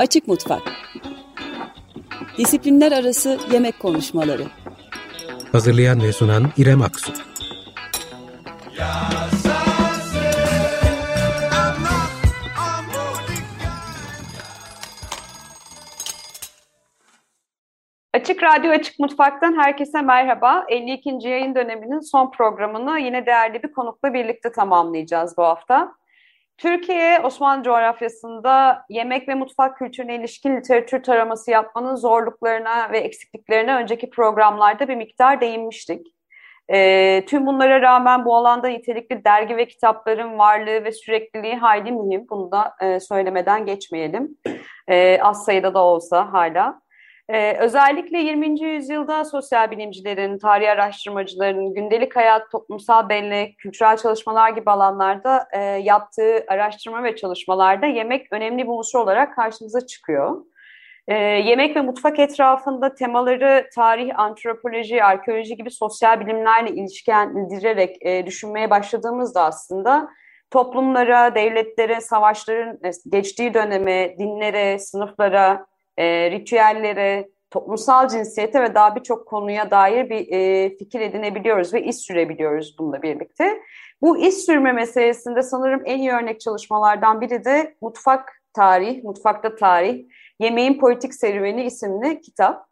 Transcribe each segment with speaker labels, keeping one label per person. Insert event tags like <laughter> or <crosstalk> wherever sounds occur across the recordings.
Speaker 1: Açık Mutfak Disiplinler Arası Yemek Konuşmaları
Speaker 2: Hazırlayan ve sunan İrem Aksu
Speaker 3: Açık Radyo Açık Mutfak'tan herkese merhaba. 52. yayın döneminin son programını yine değerli bir konukla birlikte tamamlayacağız bu hafta. Türkiye, Osmanlı coğrafyasında yemek ve mutfak kültürüne ilişkin literatür taraması yapmanın zorluklarına ve eksikliklerine önceki programlarda bir miktar değinmiştik. E, tüm bunlara rağmen bu alanda nitelikli dergi ve kitapların varlığı ve sürekliliği hayli mühim. Bunu da e, söylemeden geçmeyelim. E, az sayıda da olsa hala. Ee, özellikle 20. yüzyılda sosyal bilimcilerin, tarih araştırmacıların, gündelik hayat, toplumsal bellek, kültürel çalışmalar gibi alanlarda e, yaptığı araştırma ve çalışmalarda yemek önemli bir unsur olarak karşımıza çıkıyor. E, yemek ve mutfak etrafında temaları tarih, antropoloji, arkeoloji gibi sosyal bilimlerle ilişkilendirerek e, düşünmeye başladığımızda aslında toplumlara, devletlere, savaşların e, geçtiği döneme, dinlere, sınıflara, e, ritüellere, toplumsal cinsiyete ve daha birçok konuya dair bir e, fikir edinebiliyoruz ve iz sürebiliyoruz bununla birlikte. Bu iz sürme meselesinde sanırım en iyi örnek çalışmalardan biri de Mutfak Tarih, Mutfakta Tarih, Yemeğin Politik Serüveni isimli kitap.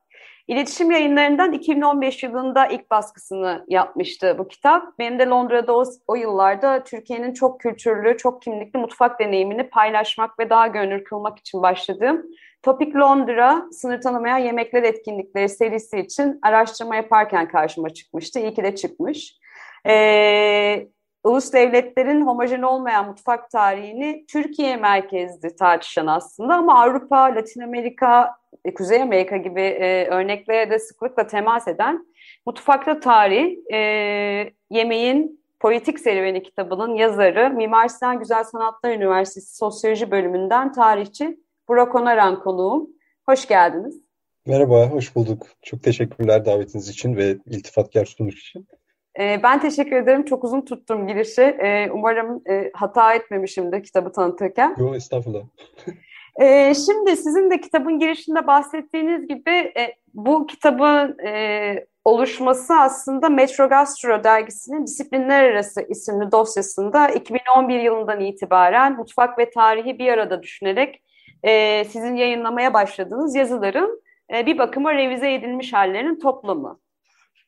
Speaker 3: İletişim yayınlarından 2015 yılında ilk baskısını yapmıştı bu kitap. Benim de Londra'da o, o yıllarda Türkiye'nin çok kültürlü, çok kimlikli mutfak deneyimini paylaşmak ve daha gönül kılmak için başladığım Topik Londra sınır tanımayan yemekler etkinlikleri serisi için araştırma yaparken karşıma çıkmıştı. İyi ki de çıkmış. Ee, ulus devletlerin homojen olmayan mutfak tarihini Türkiye merkezli tartışan aslında ama Avrupa, Latin Amerika, e, Kuzey Amerika gibi e, örneklere de sıklıkla temas eden Mutfakta Tarih, e, Yemeğin Politik Serüveni kitabının yazarı Mimar Sinan Güzel Sanatlar Üniversitesi Sosyoloji bölümünden tarihçi Burak Onaran konuğum. Hoş geldiniz.
Speaker 4: Merhaba, hoş bulduk. Çok teşekkürler davetiniz için ve iltifatkar sunuş için.
Speaker 3: Ee, ben teşekkür ederim. Çok uzun tuttum girişi. Ee, umarım e, hata etmemişimdir kitabı tanıtırken.
Speaker 4: Yok, estağfurullah.
Speaker 3: Ee, şimdi sizin de kitabın girişinde bahsettiğiniz gibi e, bu kitabın e, oluşması aslında Metro Gastro dergisinin Disiplinler Arası isimli dosyasında 2011 yılından itibaren mutfak ve tarihi bir arada düşünerek e, sizin yayınlamaya başladığınız yazıların e, bir bakıma revize edilmiş hallerinin toplamı.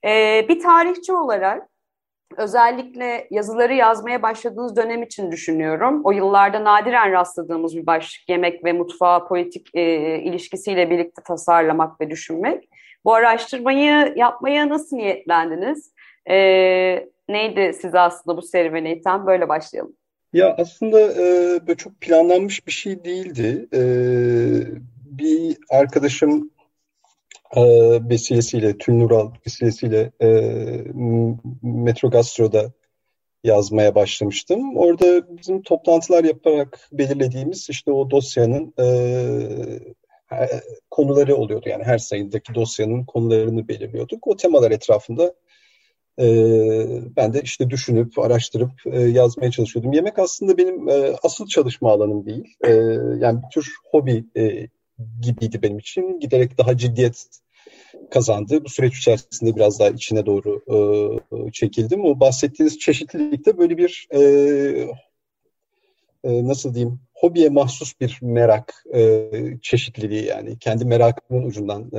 Speaker 3: E, bir tarihçi olarak özellikle yazıları yazmaya başladığınız dönem için düşünüyorum. O yıllarda nadiren rastladığımız bir başlık yemek ve mutfağa politik e, ilişkisiyle birlikte tasarlamak ve düşünmek. Bu araştırmayı yapmaya nasıl niyetlendiniz? E, neydi size aslında bu serüvene iten? Böyle başlayalım.
Speaker 4: Ya aslında e, böyle çok planlanmış bir şey değildi. E, bir arkadaşım e, vesilesiyle, Tülnural vesilesiyle e, Metro Gastro'da yazmaya başlamıştım. Orada bizim toplantılar yaparak belirlediğimiz işte o dosyanın e, konuları oluyordu. Yani her sayıdaki dosyanın konularını belirliyorduk. O temalar etrafında ben de işte düşünüp, araştırıp e, yazmaya çalışıyordum. Yemek aslında benim e, asıl çalışma alanım değil. E, yani bir tür hobi gibiydi benim için. Giderek daha ciddiyet kazandı. Bu süreç içerisinde biraz daha içine doğru çekildim. O bahsettiğiniz çeşitlilikte böyle bir nasıl diyeyim hobiye mahsus bir merak çeşitliliği yani kendi merakımın ucundan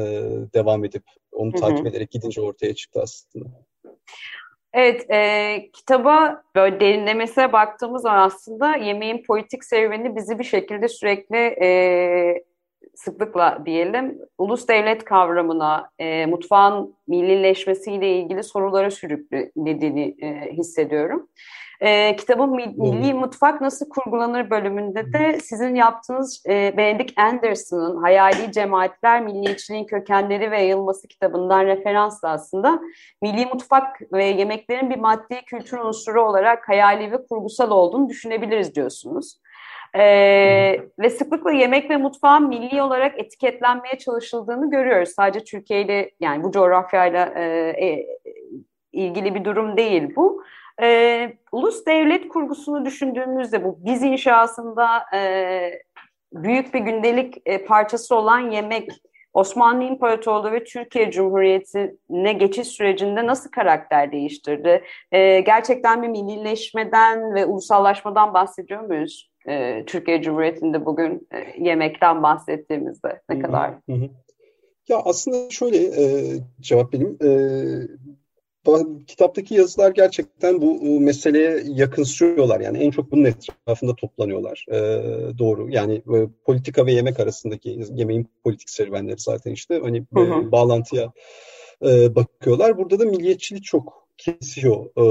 Speaker 4: devam edip onu takip hı hı. ederek gidince ortaya çıktı aslında.
Speaker 3: Evet, e, kitaba böyle derinlemesine baktığımız zaman aslında yemeğin politik serüveni bizi bir şekilde sürekli e, sıklıkla diyelim ulus devlet kavramına, e, mutfağın millileşmesiyle ilgili sorulara sürüklediğini e, hissediyorum. E, kitabın Milli Mutfak Nasıl Kurgulanır bölümünde de sizin yaptığınız e, Benedict Anderson'ın Hayali Cemaatler Milliyetçiliğin Kökenleri ve Yayılması kitabından referansla aslında milli mutfak ve yemeklerin bir maddi kültür unsuru olarak hayali ve kurgusal olduğunu düşünebiliriz diyorsunuz. Ee, ve sıklıkla yemek ve mutfağın milli olarak etiketlenmeye çalışıldığını görüyoruz. Sadece Türkiye ile yani bu coğrafyayla e, e, ilgili bir durum değil bu. E, ulus devlet kurgusunu düşündüğümüzde bu biz inşasında e, büyük bir gündelik e, parçası olan yemek Osmanlı İmparatorluğu ve Türkiye Cumhuriyeti'ne geçiş sürecinde nasıl karakter değiştirdi? E, gerçekten bir millileşmeden ve ulusallaşmadan bahsediyor muyuz? E, Türkiye Cumhuriyeti'nde bugün e, yemekten bahsettiğimizde ne kadar? Hı hı.
Speaker 4: Ya aslında şöyle e, cevap benim. E, kitaptaki yazılar gerçekten bu e, meseleye yakınsıyorlar. Yani en çok bunun etrafında toplanıyorlar. E, doğru. Yani e, politika ve yemek arasındaki yemeğin politik serüvenleri zaten işte hani hı hı. E, bağlantıya e, bakıyorlar. Burada da milliyetçilik çok kesiyor e,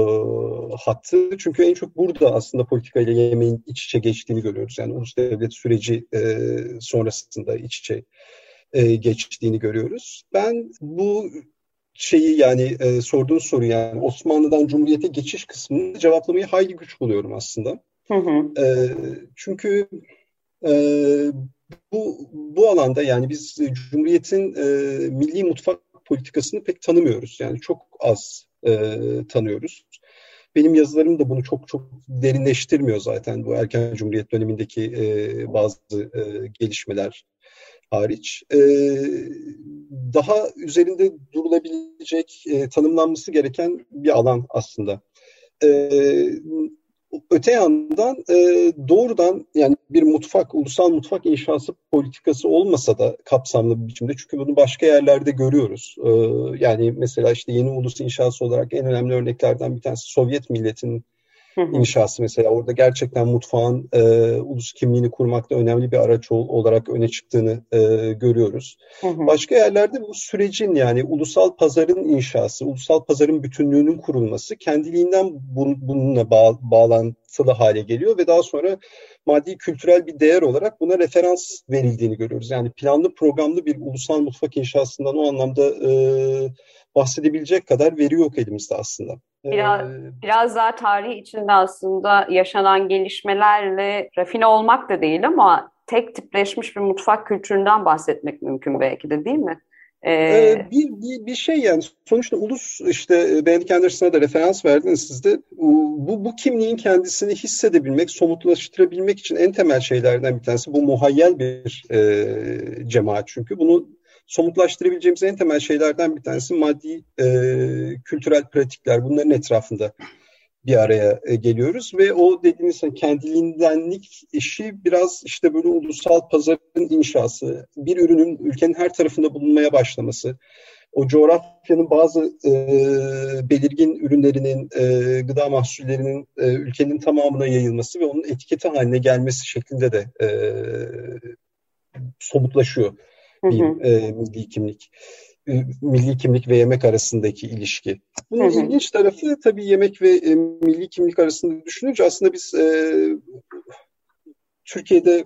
Speaker 4: hattı. Çünkü en çok burada aslında politika ile yemeğin iç içe geçtiğini görüyoruz. Yani ulus devlet süreci e, sonrasında iç içe e, geçtiğini görüyoruz. Ben bu şeyi yani e, sorduğunuz soru yani Osmanlı'dan Cumhuriyet'e geçiş kısmını cevaplamayı hayli güç buluyorum aslında. Hı hı. E, çünkü e, bu bu alanda yani biz Cumhuriyet'in e, milli mutfak politikasını pek tanımıyoruz. Yani çok az e, tanıyoruz. Benim yazılarım da bunu çok çok derinleştirmiyor zaten bu erken Cumhuriyet dönemindeki e, bazı e, gelişmeler hariç e, daha üzerinde durulabilecek, e, tanımlanması gereken bir alan aslında. E, öte yandan e, doğrudan yani bir mutfak, ulusal mutfak inşası politikası olmasa da kapsamlı bir biçimde çünkü bunu başka yerlerde görüyoruz. E, yani mesela işte yeni ulus inşası olarak en önemli örneklerden bir tanesi Sovyet milletinin inşası mesela orada gerçekten mutfağın e, ulus kimliğini kurmakta önemli bir araç ol, olarak öne çıktığını e, görüyoruz. Hı hı. Başka yerlerde bu sürecin yani ulusal pazarın inşası, ulusal pazarın bütünlüğünün kurulması kendiliğinden bun, bununla bağ, bağlantılı hale geliyor ve daha sonra maddi kültürel bir değer olarak buna referans verildiğini görüyoruz. Yani planlı programlı bir ulusal mutfak inşasından o anlamda e, bahsedebilecek kadar veri yok elimizde aslında.
Speaker 3: Biraz, ee, biraz daha tarih içinde aslında yaşanan gelişmelerle rafine olmak da değil ama tek tipleşmiş bir mutfak kültüründen bahsetmek mümkün belki de değil mi?
Speaker 4: Ee, bir, bir, bir şey yani sonuçta ulus işte Benedict Anderson'a da referans verdiniz siz de bu, bu kimliğin kendisini hissedebilmek, somutlaştırabilmek için en temel şeylerden bir tanesi bu muhayyel bir e, cemaat çünkü bunu somutlaştırabileceğimiz en temel şeylerden bir tanesi maddi e, kültürel pratikler. Bunların etrafında bir araya e, geliyoruz ve o dediğiniz kendiliğindenlik işi biraz işte böyle ulusal pazarın inşası, bir ürünün ülkenin her tarafında bulunmaya başlaması, o coğrafyanın bazı e, belirgin ürünlerinin, e, gıda mahsullerinin e, ülkenin tamamına yayılması ve onun etiketi haline gelmesi şeklinde de e, somutlaşıyor bir e, milli kimlik. Milli kimlik ve yemek arasındaki ilişki. Bunun hı hı. ilginç tarafı tabii yemek ve e, milli kimlik arasında düşününce aslında biz e, Türkiye'de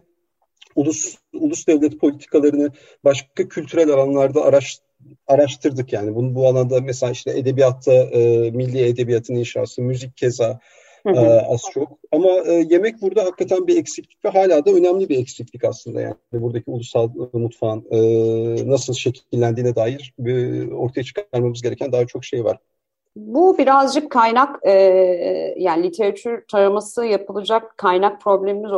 Speaker 4: ulus ulus devlet politikalarını başka kültürel alanlarda araş, araştırdık yani. Bunu bu alanda mesela işte edebiyatta e, milli edebiyatın inşası, müzik keza Hı az çok. Ama e, yemek burada hakikaten bir eksiklik ve hala da önemli bir eksiklik aslında yani. Buradaki ulusal mutfağın e, nasıl şekillendiğine dair e, ortaya çıkarmamız gereken daha çok şey var.
Speaker 3: Bu birazcık kaynak e, yani literatür taraması yapılacak kaynak problemimiz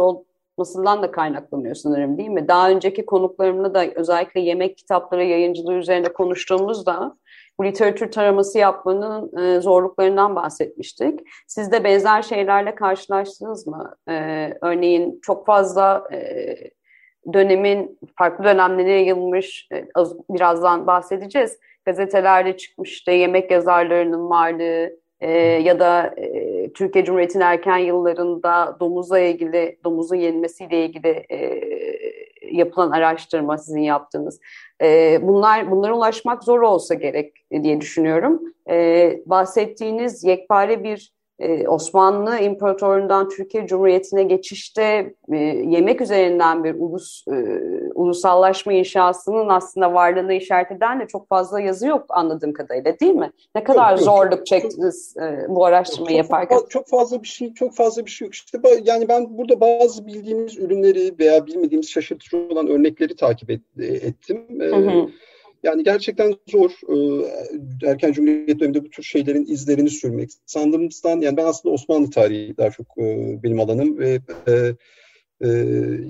Speaker 3: olmasından da kaynaklanıyor sanırım değil mi? Daha önceki konuklarımla da özellikle yemek kitapları yayıncılığı üzerinde konuştuğumuzda bu literatür taraması yapmanın e, zorluklarından bahsetmiştik. Siz de benzer şeylerle karşılaştınız mı? E, örneğin çok fazla e, dönemin farklı dönemlerine yayılmış, e, birazdan bahsedeceğiz. Gazetelerde çıkmış işte yemek yazarlarının varlığı e, ya da e, Türkiye Cumhuriyeti'nin erken yıllarında domuzla ilgili, domuzun yenmesiyle ilgili e, yapılan araştırma sizin yaptığınız. E, bunlar bunlara ulaşmak zor olsa gerek diye düşünüyorum. E, bahsettiğiniz yekpare bir Osmanlı İmparatorluğundan Türkiye Cumhuriyeti'ne geçişte e, yemek üzerinden bir ulus e, ulusallaşma inşasının aslında varlığını işaret eden de çok fazla yazı yok anladığım kadarıyla değil mi? Ne kadar yok, zorluk yok, çektiniz çok, e, bu araştırmayı çok, yaparken?
Speaker 4: Çok fazla bir şey çok fazla bir şey yok. İşte yani ben burada bazı bildiğimiz ürünleri veya bilmediğimiz şaşırtıcı olan örnekleri takip et, ettim. Hı hı. Yani gerçekten zor e, erken Cumhuriyet döneminde bu tür şeylerin izlerini sürmek. Sandığımızdan yani ben aslında Osmanlı tarihi daha çok e, benim alanım ve e, e,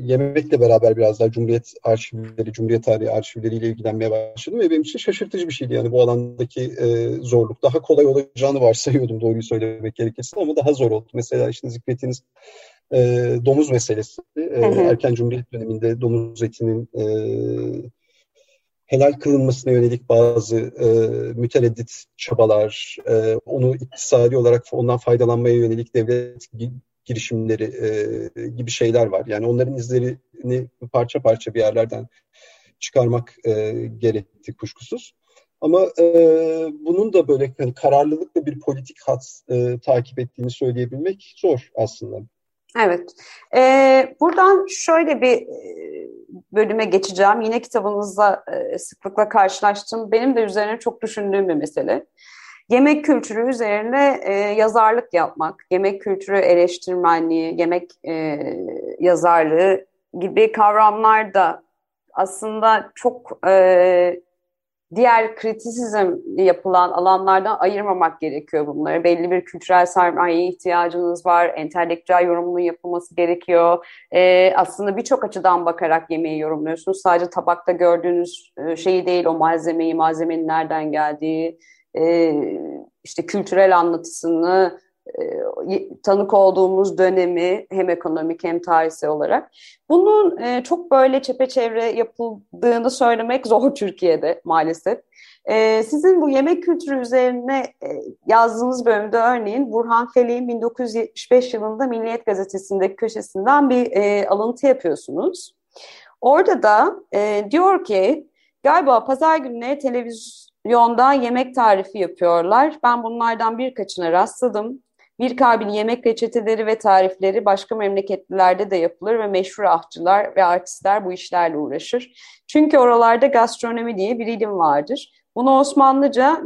Speaker 4: yemekle beraber biraz daha Cumhuriyet arşivleri, Cumhuriyet tarihi arşivleriyle ilgilenmeye başladım ve benim için şaşırtıcı bir şeydi. Yani bu alandaki e, zorluk daha kolay olacağını varsayıyordum doğruyu söylemek gerekirse ama daha zor oldu. Mesela işte zikrettiğiniz e, domuz meselesi. E, erken Cumhuriyet döneminde domuz etinin e, helal kılınmasına yönelik bazı e, mütereddit çabalar, e, onu iktisadi olarak ondan faydalanmaya yönelik devlet girişimleri e, gibi şeyler var. Yani onların izlerini parça parça bir yerlerden çıkarmak e, gerekti kuşkusuz. Ama e, bunun da böyle hani kararlılıkla bir politik hat e, takip ettiğini söyleyebilmek zor aslında.
Speaker 3: Evet. Ee, buradan şöyle bir e, bölüme geçeceğim. Yine kitabınızda e, sıklıkla karşılaştım. Benim de üzerine çok düşündüğüm bir mesele. Yemek kültürü üzerine e, yazarlık yapmak, yemek kültürü eleştirmenliği, yemek e, yazarlığı gibi kavramlar da aslında çok e, diğer kritisizm yapılan alanlardan ayırmamak gerekiyor bunları. Belli bir kültürel sermayeye ihtiyacınız var, entelektüel yorumunun yapılması gerekiyor. Ee, aslında birçok açıdan bakarak yemeği yorumluyorsunuz. Sadece tabakta gördüğünüz e, şeyi değil, o malzemeyi, malzemenin nereden geldiği, e, işte kültürel anlatısını, e, tanık olduğumuz dönemi hem ekonomik hem tarihsel olarak. Bunun e, çok böyle çepeçevre yapıldığını söylemek zor <laughs> Türkiye'de maalesef. E, sizin bu yemek kültürü üzerine yazdığınız bölümde örneğin Burhan Felik'in 1975 yılında Milliyet Gazetesi'ndeki köşesinden bir alıntı yapıyorsunuz. Orada da diyor ki galiba pazar günleri televizyonda yemek tarifi yapıyorlar. Ben bunlardan birkaçına rastladım. Bir kabil yemek reçeteleri ve tarifleri başka memleketlilerde de yapılır ve meşhur ahçılar ve artistler bu işlerle uğraşır. Çünkü oralarda gastronomi diye bir ilim vardır. Bunu Osmanlıca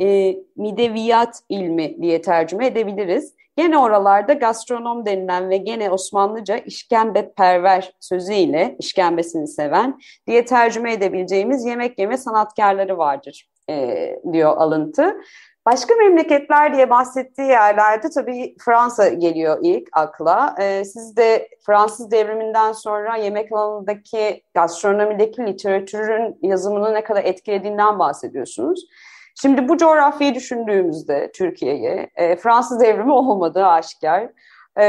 Speaker 3: e, mideviyat ilmi diye tercüme edebiliriz. Gene oralarda gastronom denilen ve gene Osmanlıca işkembe perver sözüyle işkembesini seven diye tercüme edebileceğimiz yemek yeme sanatkarları vardır e, diyor alıntı. Başka memleketler diye bahsettiği yerlerde tabii Fransa geliyor ilk akla. Ee, siz de Fransız devriminden sonra yemek alanındaki gastronomideki literatürün yazımını ne kadar etkilediğinden bahsediyorsunuz. Şimdi bu coğrafyayı düşündüğümüzde Türkiye'ye e, Fransız devrimi olmadığı aşikar e,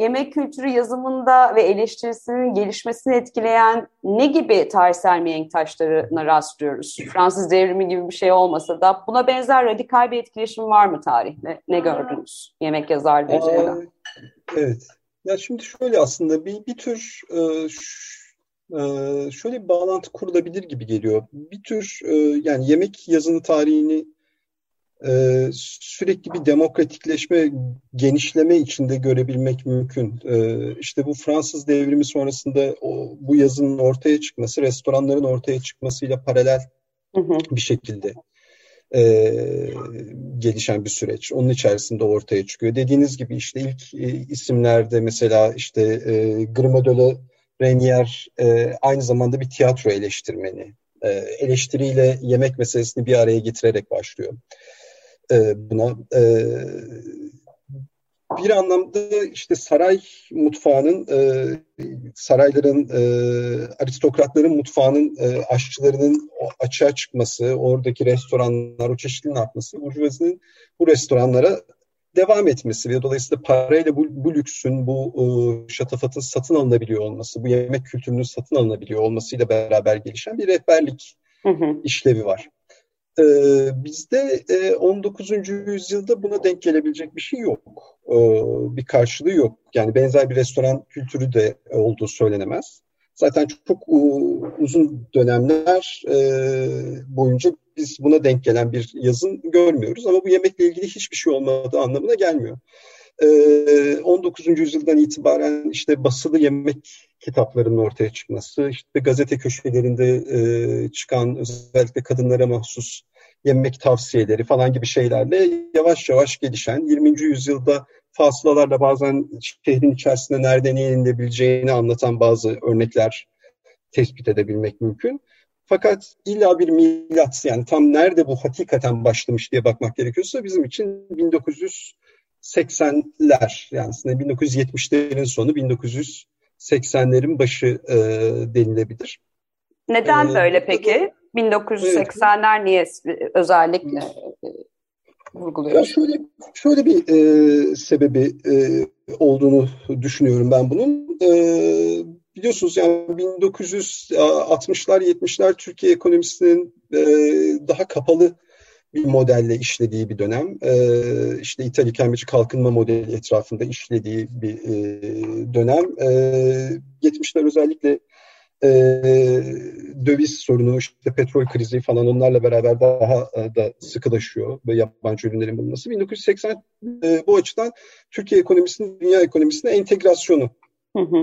Speaker 3: yemek kültürü yazımında ve eleştirisinin gelişmesini etkileyen ne gibi tarihsel mihenk taşlarına rastlıyoruz? Fransız devrimi gibi bir şey olmasa da buna benzer radikal bir etkileşim var mı tarihte? Ne gördünüz yemek yazarlığı üzerinde?
Speaker 4: Evet. Ya şimdi şöyle aslında bir, bir tür e, e, şöyle bir bağlantı kurulabilir gibi geliyor. Bir tür e, yani yemek yazını tarihini e, sürekli bir demokratikleşme, genişleme içinde görebilmek mümkün. E, işte bu Fransız devrimi sonrasında o, bu yazının ortaya çıkması, restoranların ortaya çıkmasıyla paralel hı hı. bir şekilde e, gelişen bir süreç. Onun içerisinde ortaya çıkıyor. Dediğiniz gibi işte ilk e, isimlerde mesela işte e, Grimaud'la Renier e, aynı zamanda bir tiyatro eleştirmeni. E, eleştiriyle yemek meselesini bir araya getirerek başlıyor e, buna. E, bir anlamda işte saray mutfağının, e, sarayların, e, aristokratların mutfağının, e, aşçılarının açığa çıkması, oradaki restoranlar, o çeşitliliğin artması, burjuvazinin bu restoranlara devam etmesi ve dolayısıyla parayla bu, bu lüksün, bu e, şatafatın satın alınabiliyor olması, bu yemek kültürünün satın alınabiliyor olmasıyla beraber gelişen bir rehberlik hı hı. işlevi var. Ee, bizde e, 19. yüzyılda buna denk gelebilecek bir şey yok. Ee, bir karşılığı yok. Yani benzer bir restoran kültürü de olduğu söylenemez. Zaten çok, uzun dönemler e, boyunca biz buna denk gelen bir yazın görmüyoruz. Ama bu yemekle ilgili hiçbir şey olmadığı anlamına gelmiyor. 19. Ee, yüzyıldan itibaren işte basılı yemek kitaplarının ortaya çıkması, işte gazete köşelerinde e, çıkan özellikle kadınlara mahsus yemek tavsiyeleri falan gibi şeylerle yavaş yavaş gelişen 20. yüzyılda fasılalarla bazen şehrin içerisinde nerede ne yenilebileceğini anlatan bazı örnekler tespit edebilmek mümkün. Fakat illa bir milat yani tam nerede bu hakikaten başlamış diye bakmak gerekiyorsa bizim için 1980'ler yani 1970'lerin sonu 1980 80'lerin başı e, denilebilir.
Speaker 3: Neden ee, böyle peki? 1980'ler evet. niye özellikle e, vurguluyoruz?
Speaker 4: Ya şöyle şöyle bir e, sebebi e, olduğunu düşünüyorum ben bunun. E, biliyorsunuz yani 1960'lar 70'ler Türkiye ekonomisinin e, daha kapalı bir modelle işlediği bir dönem. E, işte İtalya kemerci kalkınma modeli etrafında işlediği bir e, dönem. E, 70'ler özellikle e, döviz sorunu, işte petrol krizi falan onlarla beraber daha e, da sıkılaşıyor ve yabancı ürünlerin bulunması. 1980 e, bu açıdan Türkiye ekonomisinin dünya ekonomisine entegrasyonu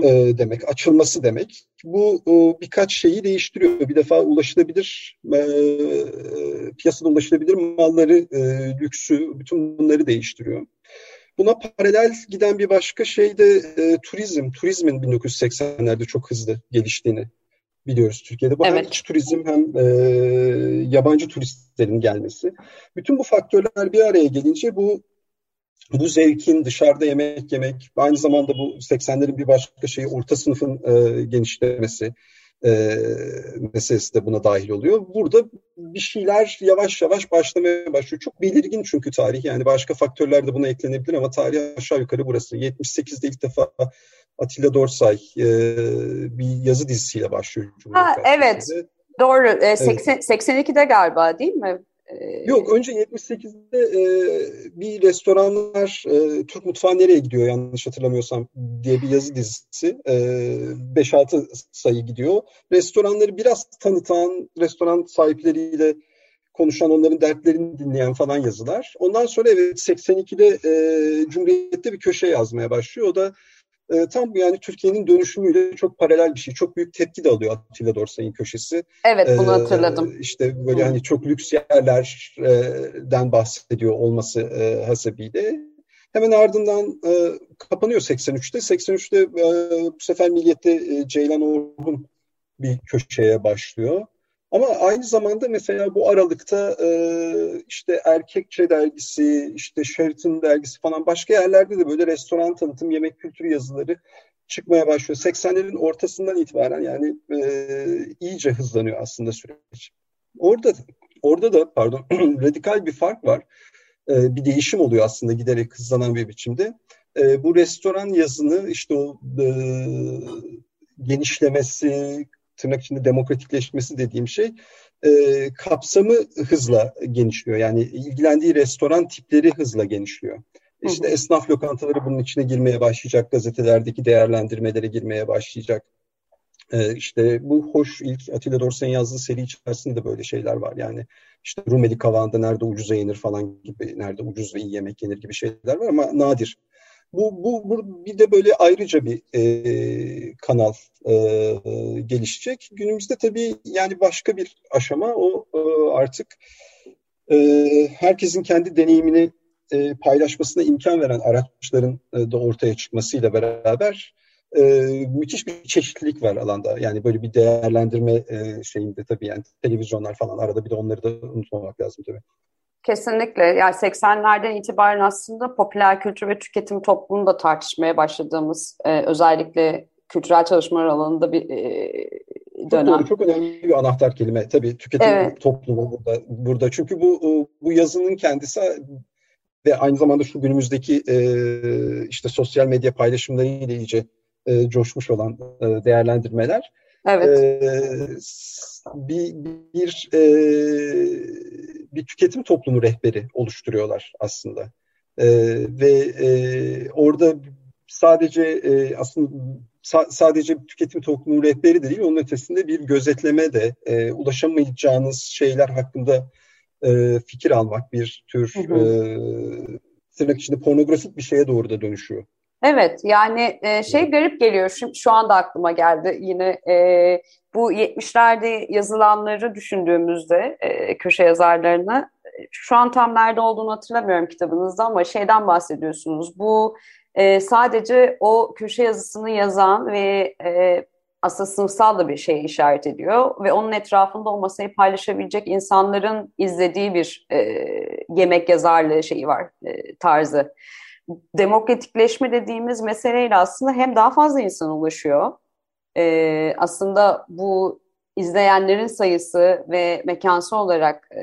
Speaker 4: e, demek, açılması demek. Bu e, birkaç şeyi değiştiriyor. Bir defa ulaşılabilir, e, piyasada ulaşılabilir malları, e, lüksü, bütün bunları değiştiriyor. Buna paralel giden bir başka şey de e, turizm. Turizmin 1980'lerde çok hızlı geliştiğini biliyoruz Türkiye'de. Bu evet. hem iç turizm hem e, yabancı turistlerin gelmesi. Bütün bu faktörler bir araya gelince bu bu zevkin dışarıda yemek yemek, aynı zamanda bu 80'lerin bir başka şeyi orta sınıfın e, genişlemesi e, meselesi de buna dahil oluyor. Burada bir şeyler yavaş yavaş başlamaya başlıyor. Çok belirgin çünkü tarih yani başka faktörler de buna eklenebilir ama tarih aşağı yukarı burası. 78'de ilk defa Atilla Dorsay e, bir yazı dizisiyle başlıyor.
Speaker 3: Ha, evet doğru e, 80, evet. 82'de galiba değil mi?
Speaker 4: Yok önce 78'de e, bir restoranlar e, Türk mutfağı nereye gidiyor yanlış hatırlamıyorsam diye bir yazı dizisi. E, 5-6 sayı gidiyor. Restoranları biraz tanıtan, restoran sahipleriyle konuşan, onların dertlerini dinleyen falan yazılar. Ondan sonra evet 82'de e, Cumhuriyet'te bir köşe yazmaya başlıyor. O da e, tam yani Türkiye'nin dönüşümüyle çok paralel bir şey. Çok büyük tepki de alıyor Atilla Dorsay'ın köşesi.
Speaker 3: Evet bunu e, hatırladım.
Speaker 4: E, işte böyle hani çok lüks yerlerden bahsediyor olması e, hasebiyle. Hemen ardından e, kapanıyor 83'te. 83'te e, bu sefer Milliyet'te e, Ceylan Orhun bir köşeye başlıyor. Ama aynı zamanda mesela bu aralıkta e, işte Erkekçe dergisi, işte Sheraton dergisi falan başka yerlerde de böyle restoran tanıtım, yemek kültürü yazıları çıkmaya başlıyor. 80'lerin ortasından itibaren yani e, iyice hızlanıyor aslında süreç. Orada orada da pardon <clears throat> radikal bir fark var. E, bir değişim oluyor aslında giderek hızlanan bir biçimde. E, bu restoran yazını işte o e, genişlemesi, tırnak içinde demokratikleşmesi dediğim şey e, kapsamı hızla genişliyor. Yani ilgilendiği restoran tipleri hızla genişliyor. İşte esnaf lokantaları bunun içine girmeye başlayacak, gazetelerdeki değerlendirmelere girmeye başlayacak. Ee, işte bu hoş ilk Atilla Dorsay'ın yazdığı seri içerisinde de böyle şeyler var. Yani işte Rumeli Kavağı'nda nerede ucuza yenir falan gibi, nerede ucuz ve iyi yemek yenir gibi şeyler var ama nadir. Bu, bu, bu bir de böyle ayrıca bir e, kanal e, gelişecek. Günümüzde tabii yani başka bir aşama o e, artık e, herkesin kendi deneyimini e, paylaşmasına imkan veren araçların e, da ortaya çıkmasıyla beraber e, müthiş bir çeşitlilik var alanda. Yani böyle bir değerlendirme e, şeyinde tabii yani televizyonlar falan arada bir de onları da unutmamak lazım tabii.
Speaker 3: Kesinlikle. Yani 80'lerden itibaren aslında popüler kültür ve tüketim toplumunda tartışmaya başladığımız e, özellikle kültürel çalışmalar alanında bir e, dönem.
Speaker 4: Çok, doğru, çok önemli bir anahtar kelime. Tabii tüketim evet. toplumu burada. burada. Çünkü bu bu yazının kendisi ve aynı zamanda şu günümüzdeki e, işte sosyal medya paylaşımlarıyla iyice e, coşmuş olan e, değerlendirmeler.
Speaker 3: Evet.
Speaker 4: E, bir bir e, bir tüketim toplumu rehberi oluşturuyorlar aslında. E, ve e, orada sadece e, aslında sa- sadece tüketim toplumu rehberi de değil, onun ötesinde bir gözetleme de e, ulaşamayacağınız şeyler hakkında e, fikir almak bir tür hı hı. E, tırnak içinde pornografik bir şeye doğru da dönüşüyor.
Speaker 3: Evet yani e, şey garip geliyor şu, şu anda aklıma geldi yine e, bu 70'lerde yazılanları düşündüğümüzde e, köşe yazarlarını şu an tam nerede olduğunu hatırlamıyorum kitabınızda ama şeyden bahsediyorsunuz. Bu e, sadece o köşe yazısını yazan ve e, aslında sınıfsal da bir şeye işaret ediyor ve onun etrafında o masayı paylaşabilecek insanların izlediği bir e, yemek yazarlığı şeyi var, e, tarzı. demokratikleşme dediğimiz meseleyle aslında hem daha fazla insan ulaşıyor. E, aslında bu izleyenlerin sayısı ve mekansı olarak e,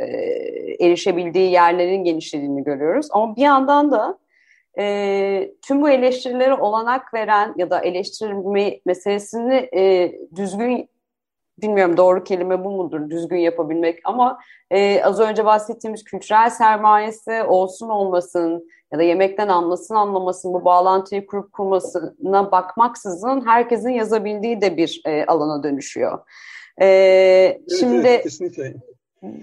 Speaker 3: erişebildiği yerlerin genişlediğini görüyoruz. Ama bir yandan da e, tüm bu eleştirilere olanak veren ya da eleştirme meselesini e, düzgün bilmiyorum doğru kelime bu mudur düzgün yapabilmek ama e, az önce bahsettiğimiz kültürel sermayesi olsun olmasın ya da yemekten anlasın anlamasın bu bağlantıyı kurup kurmasına bakmaksızın herkesin yazabildiği de bir e, alana dönüşüyor. E, evet, şimdi evet, kesinlikle.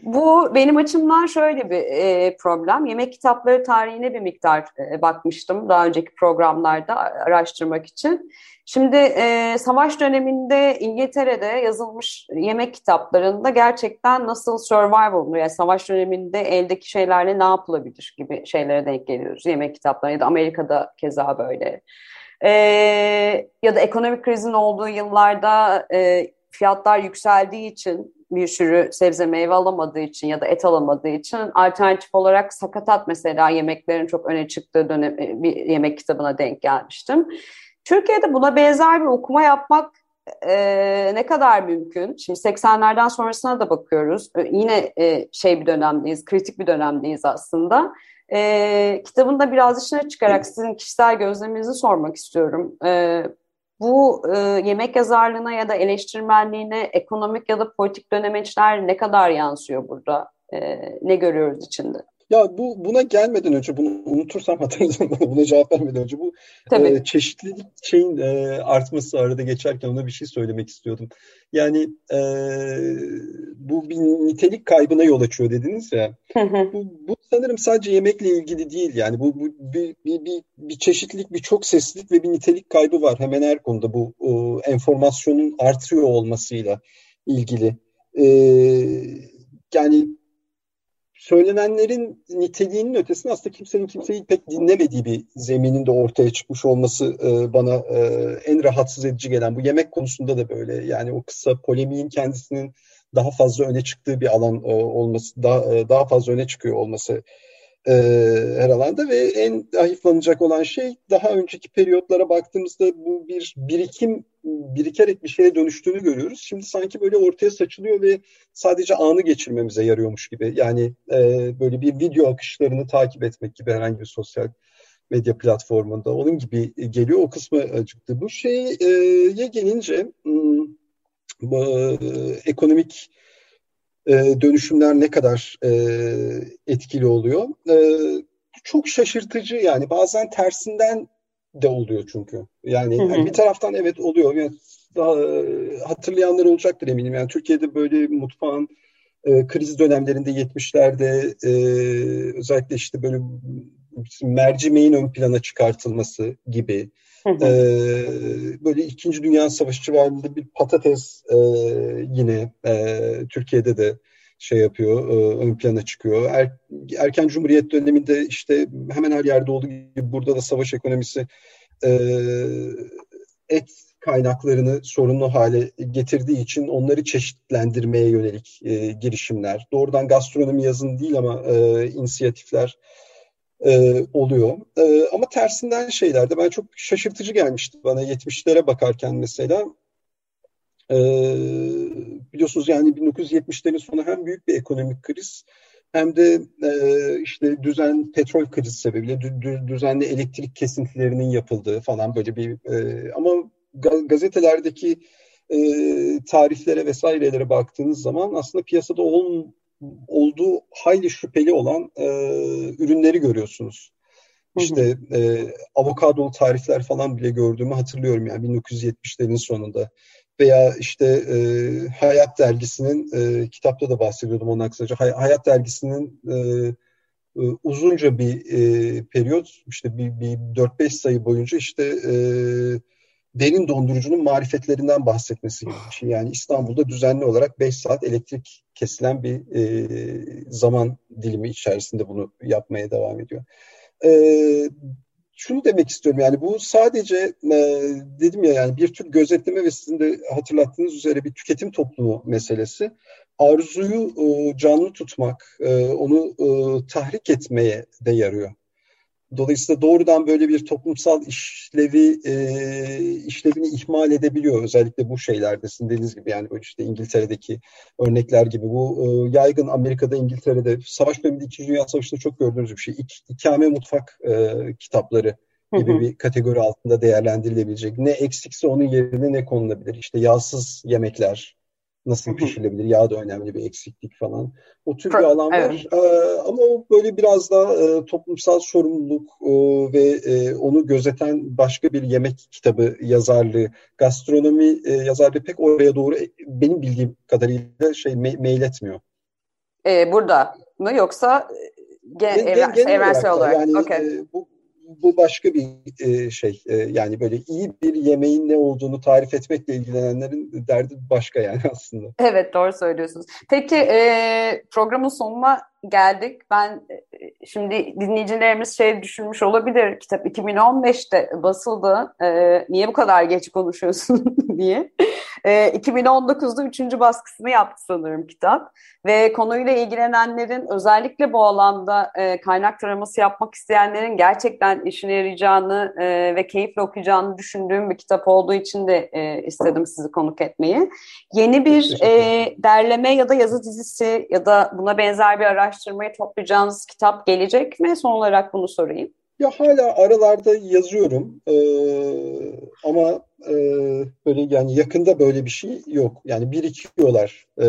Speaker 3: Bu benim açımdan şöyle bir e, problem. Yemek kitapları tarihine bir miktar e, bakmıştım daha önceki programlarda araştırmak için. Şimdi e, savaş döneminde İngiltere'de yazılmış yemek kitaplarında gerçekten nasıl survival yani savaş döneminde eldeki şeylerle ne yapılabilir gibi şeylere denk geliyoruz yemek kitapları ya da Amerika'da keza böyle. E, ya da ekonomik krizin olduğu yıllarda e, fiyatlar yükseldiği için bir sürü sebze meyve alamadığı için ya da et alamadığı için alternatif olarak sakatat mesela yemeklerin çok öne çıktığı dönem e, bir yemek kitabına denk gelmiştim. Türkiye'de buna benzer bir okuma yapmak e, ne kadar mümkün? Şimdi 80'lerden sonrasına da bakıyoruz. E, yine e, şey bir dönemdeyiz, kritik bir dönemdeyiz aslında. E, kitabında biraz dışına çıkarak sizin kişisel gözleminizi sormak istiyorum. E, bu e, yemek yazarlığına ya da eleştirmenliğine ekonomik ya da politik dönemeçler ne kadar yansıyor burada? E, ne görüyoruz içinde?
Speaker 4: Ya bu buna gelmeden önce bunu unutursam hatırladım <laughs> buna cevap vermeden önce bu e, çeşitlilik şeyin e, artması arada geçerken ona bir şey söylemek istiyordum. Yani e, bu bir nitelik kaybına yol açıyor dediniz ya. bu, bu sanırım sadece yemekle ilgili değil yani bu, bu bir, bir, bir, bir çeşitlilik, bir çok seslilik ve bir nitelik kaybı var hemen her konuda bu o, enformasyonun artıyor olmasıyla ilgili. E, yani söylenenlerin niteliğinin ötesinde aslında kimsenin kimseyi pek dinlemediği bir zeminin de ortaya çıkmış olması e, bana e, en rahatsız edici gelen. Bu yemek konusunda da böyle. Yani o kısa polemiğin kendisinin daha fazla öne çıktığı bir alan e, olması, daha, e, daha fazla öne çıkıyor olması e, her alanda ve en hafiflanacak olan şey daha önceki periyotlara baktığımızda bu bir birikim birikerek bir şeye dönüştüğünü görüyoruz. Şimdi sanki böyle ortaya saçılıyor ve sadece anı geçirmemize yarıyormuş gibi. Yani e, böyle bir video akışlarını takip etmek gibi herhangi bir sosyal medya platformunda onun gibi geliyor. O kısmı acıktı. Bu şeye gelince bu, ekonomik e, dönüşümler ne kadar e, etkili oluyor. E, çok şaşırtıcı yani bazen tersinden de oluyor çünkü. Yani, hı hı. yani bir taraftan evet oluyor. Yani daha, hatırlayanlar olacaktır eminim. Yani Türkiye'de böyle mutfağın e, kriz dönemlerinde 70'lerde e, özellikle işte böyle mercimeğin ön plana çıkartılması gibi. Ee, böyle İkinci Dünya Savaşı civarında bir patates e, yine e, Türkiye'de de şey yapıyor, e, ön plana çıkıyor. Er, erken Cumhuriyet döneminde işte hemen her yerde olduğu gibi burada da savaş ekonomisi e, et kaynaklarını sorunlu hale getirdiği için onları çeşitlendirmeye yönelik e, girişimler. Doğrudan gastronomi yazın değil ama e, inisiyatifler e, oluyor. E, ama tersinden şeylerde ben çok şaşırtıcı gelmişti bana 70'lere bakarken mesela. E, biliyorsunuz yani 1970'lerin sonu hem büyük bir ekonomik kriz hem de e, işte düzen petrol krizi sebebiyle dü, düzenli elektrik kesintilerinin yapıldığı falan böyle bir e, ama gazetelerdeki e, tariflere vesairelere baktığınız zaman aslında piyasada ol, olduğu hayli şüpheli olan e, ürünleri görüyorsunuz. İşte e, avokadolu tarifler falan bile gördüğümü hatırlıyorum yani 1970'lerin sonunda. Veya işte e, Hayat Dergisi'nin, e, kitapta da bahsediyordum ondan kısaca, Hay- Hayat Dergisi'nin e, e, uzunca bir e, periyot, işte bir, bir 4-5 sayı boyunca işte e, derin dondurucunun marifetlerinden bahsetmesi gibi bir şey. Yani İstanbul'da düzenli olarak 5 saat elektrik kesilen bir e, zaman dilimi içerisinde bunu yapmaya devam ediyor. E, şunu demek istiyorum yani bu sadece e, dedim ya yani bir tür gözetleme ve sizin de hatırlattığınız üzere bir tüketim toplumu meselesi. Arzuyu e, canlı tutmak, e, onu e, tahrik etmeye de yarıyor. Dolayısıyla doğrudan böyle bir toplumsal işlevi e, işlevini ihmal edebiliyor. Özellikle bu şeylerde sizin dediğiniz gibi yani işte İngiltere'deki örnekler gibi bu e, yaygın Amerika'da İngiltere'de savaş döneminde İkinci Dünya Savaşı'nda çok gördüğünüz bir şey. İk, ikame mutfak e, kitapları gibi bir kategori altında değerlendirilebilecek. Ne eksikse onun yerine ne konulabilir? İşte yağsız yemekler, nasıl pişirilebilir? Yağ da önemli bir eksiklik falan. O tür bir alan var. Evet. Ee, ama o böyle biraz daha e, toplumsal sorumluluk e, ve e, onu gözeten başka bir yemek kitabı yazarlığı, gastronomi e, yazarlığı pek oraya doğru e, benim bildiğim kadarıyla şey me mail etmiyor.
Speaker 3: Ee, burada mı yoksa gen, gen, evren, evrensel olarak?
Speaker 4: olarak? Yani okay. e, bu bu başka bir e, şey. E, yani böyle iyi bir yemeğin ne olduğunu tarif etmekle ilgilenenlerin derdi başka yani <laughs> aslında.
Speaker 3: Evet doğru söylüyorsunuz. Peki e, programın sonuna geldik. Ben e, şimdi dinleyicilerimiz şey düşünmüş olabilir. Kitap 2015'te basıldı. E, niye bu kadar geç konuşuyorsun <laughs> diye. E, 2019'da üçüncü baskısını yaptı sanırım kitap. Ve konuyla ilgilenenlerin özellikle bu alanda e, kaynak taraması yapmak isteyenlerin gerçekten işine yarayacağını e, ve keyifle okuyacağını düşündüğüm bir kitap olduğu için de e, istedim sizi konuk etmeyi. Yeni bir e, derleme ya da yazı dizisi ya da buna benzer bir araştırmayı toplayacağınız kitap gelecek mi? Son olarak bunu sorayım.
Speaker 4: Ya hala aralarda yazıyorum ee, ama e, böyle yani yakında böyle bir şey yok. Yani birikiyorlar e,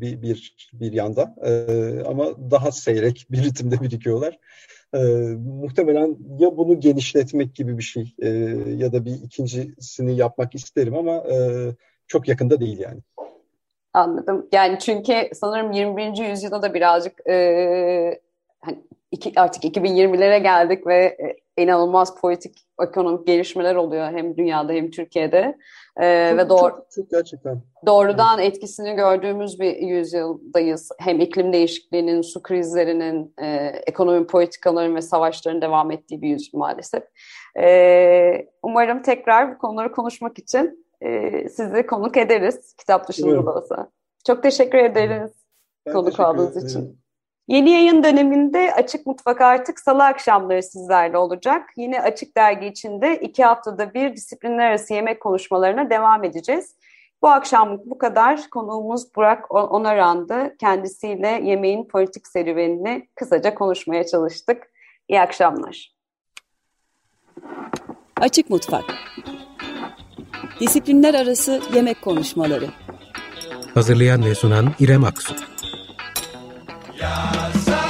Speaker 4: bir, bir bir yanda e, ama daha seyrek bir ritimde birikiyorlar. E, muhtemelen ya bunu genişletmek gibi bir şey e, ya da bir ikincisini yapmak isterim ama e, çok yakında değil yani.
Speaker 3: Anladım. Yani çünkü sanırım 21. yüzyılda da birazcık e, hani iki, artık 2020'lere geldik ve e, inanılmaz politik ekonomik gelişmeler oluyor hem dünyada hem Türkiye'de. Ee, çok, ve doğru, çok,
Speaker 4: çok gerçekten.
Speaker 3: doğrudan evet. etkisini gördüğümüz bir yüzyıldayız. Hem iklim değişikliğinin, su krizlerinin, e, ekonomi politikaların ve savaşların devam ettiği bir yüzyıl maalesef. E, umarım tekrar bu konuları konuşmak için e, sizi konuk ederiz kitap dışında da olsa. Çok teşekkür ederiz ben konuk aldığınız için. Yeni yayın döneminde Açık Mutfak artık salı akşamları sizlerle olacak. Yine Açık Dergi içinde iki haftada bir disiplinler arası yemek konuşmalarına devam edeceğiz. Bu akşamlık bu kadar. Konuğumuz Burak Onaran'dı. Kendisiyle yemeğin politik serüvenini kısaca konuşmaya çalıştık. İyi akşamlar.
Speaker 1: Açık Mutfak Disiplinler arası yemek konuşmaları
Speaker 2: Hazırlayan ve sunan İrem Aksu Yeah.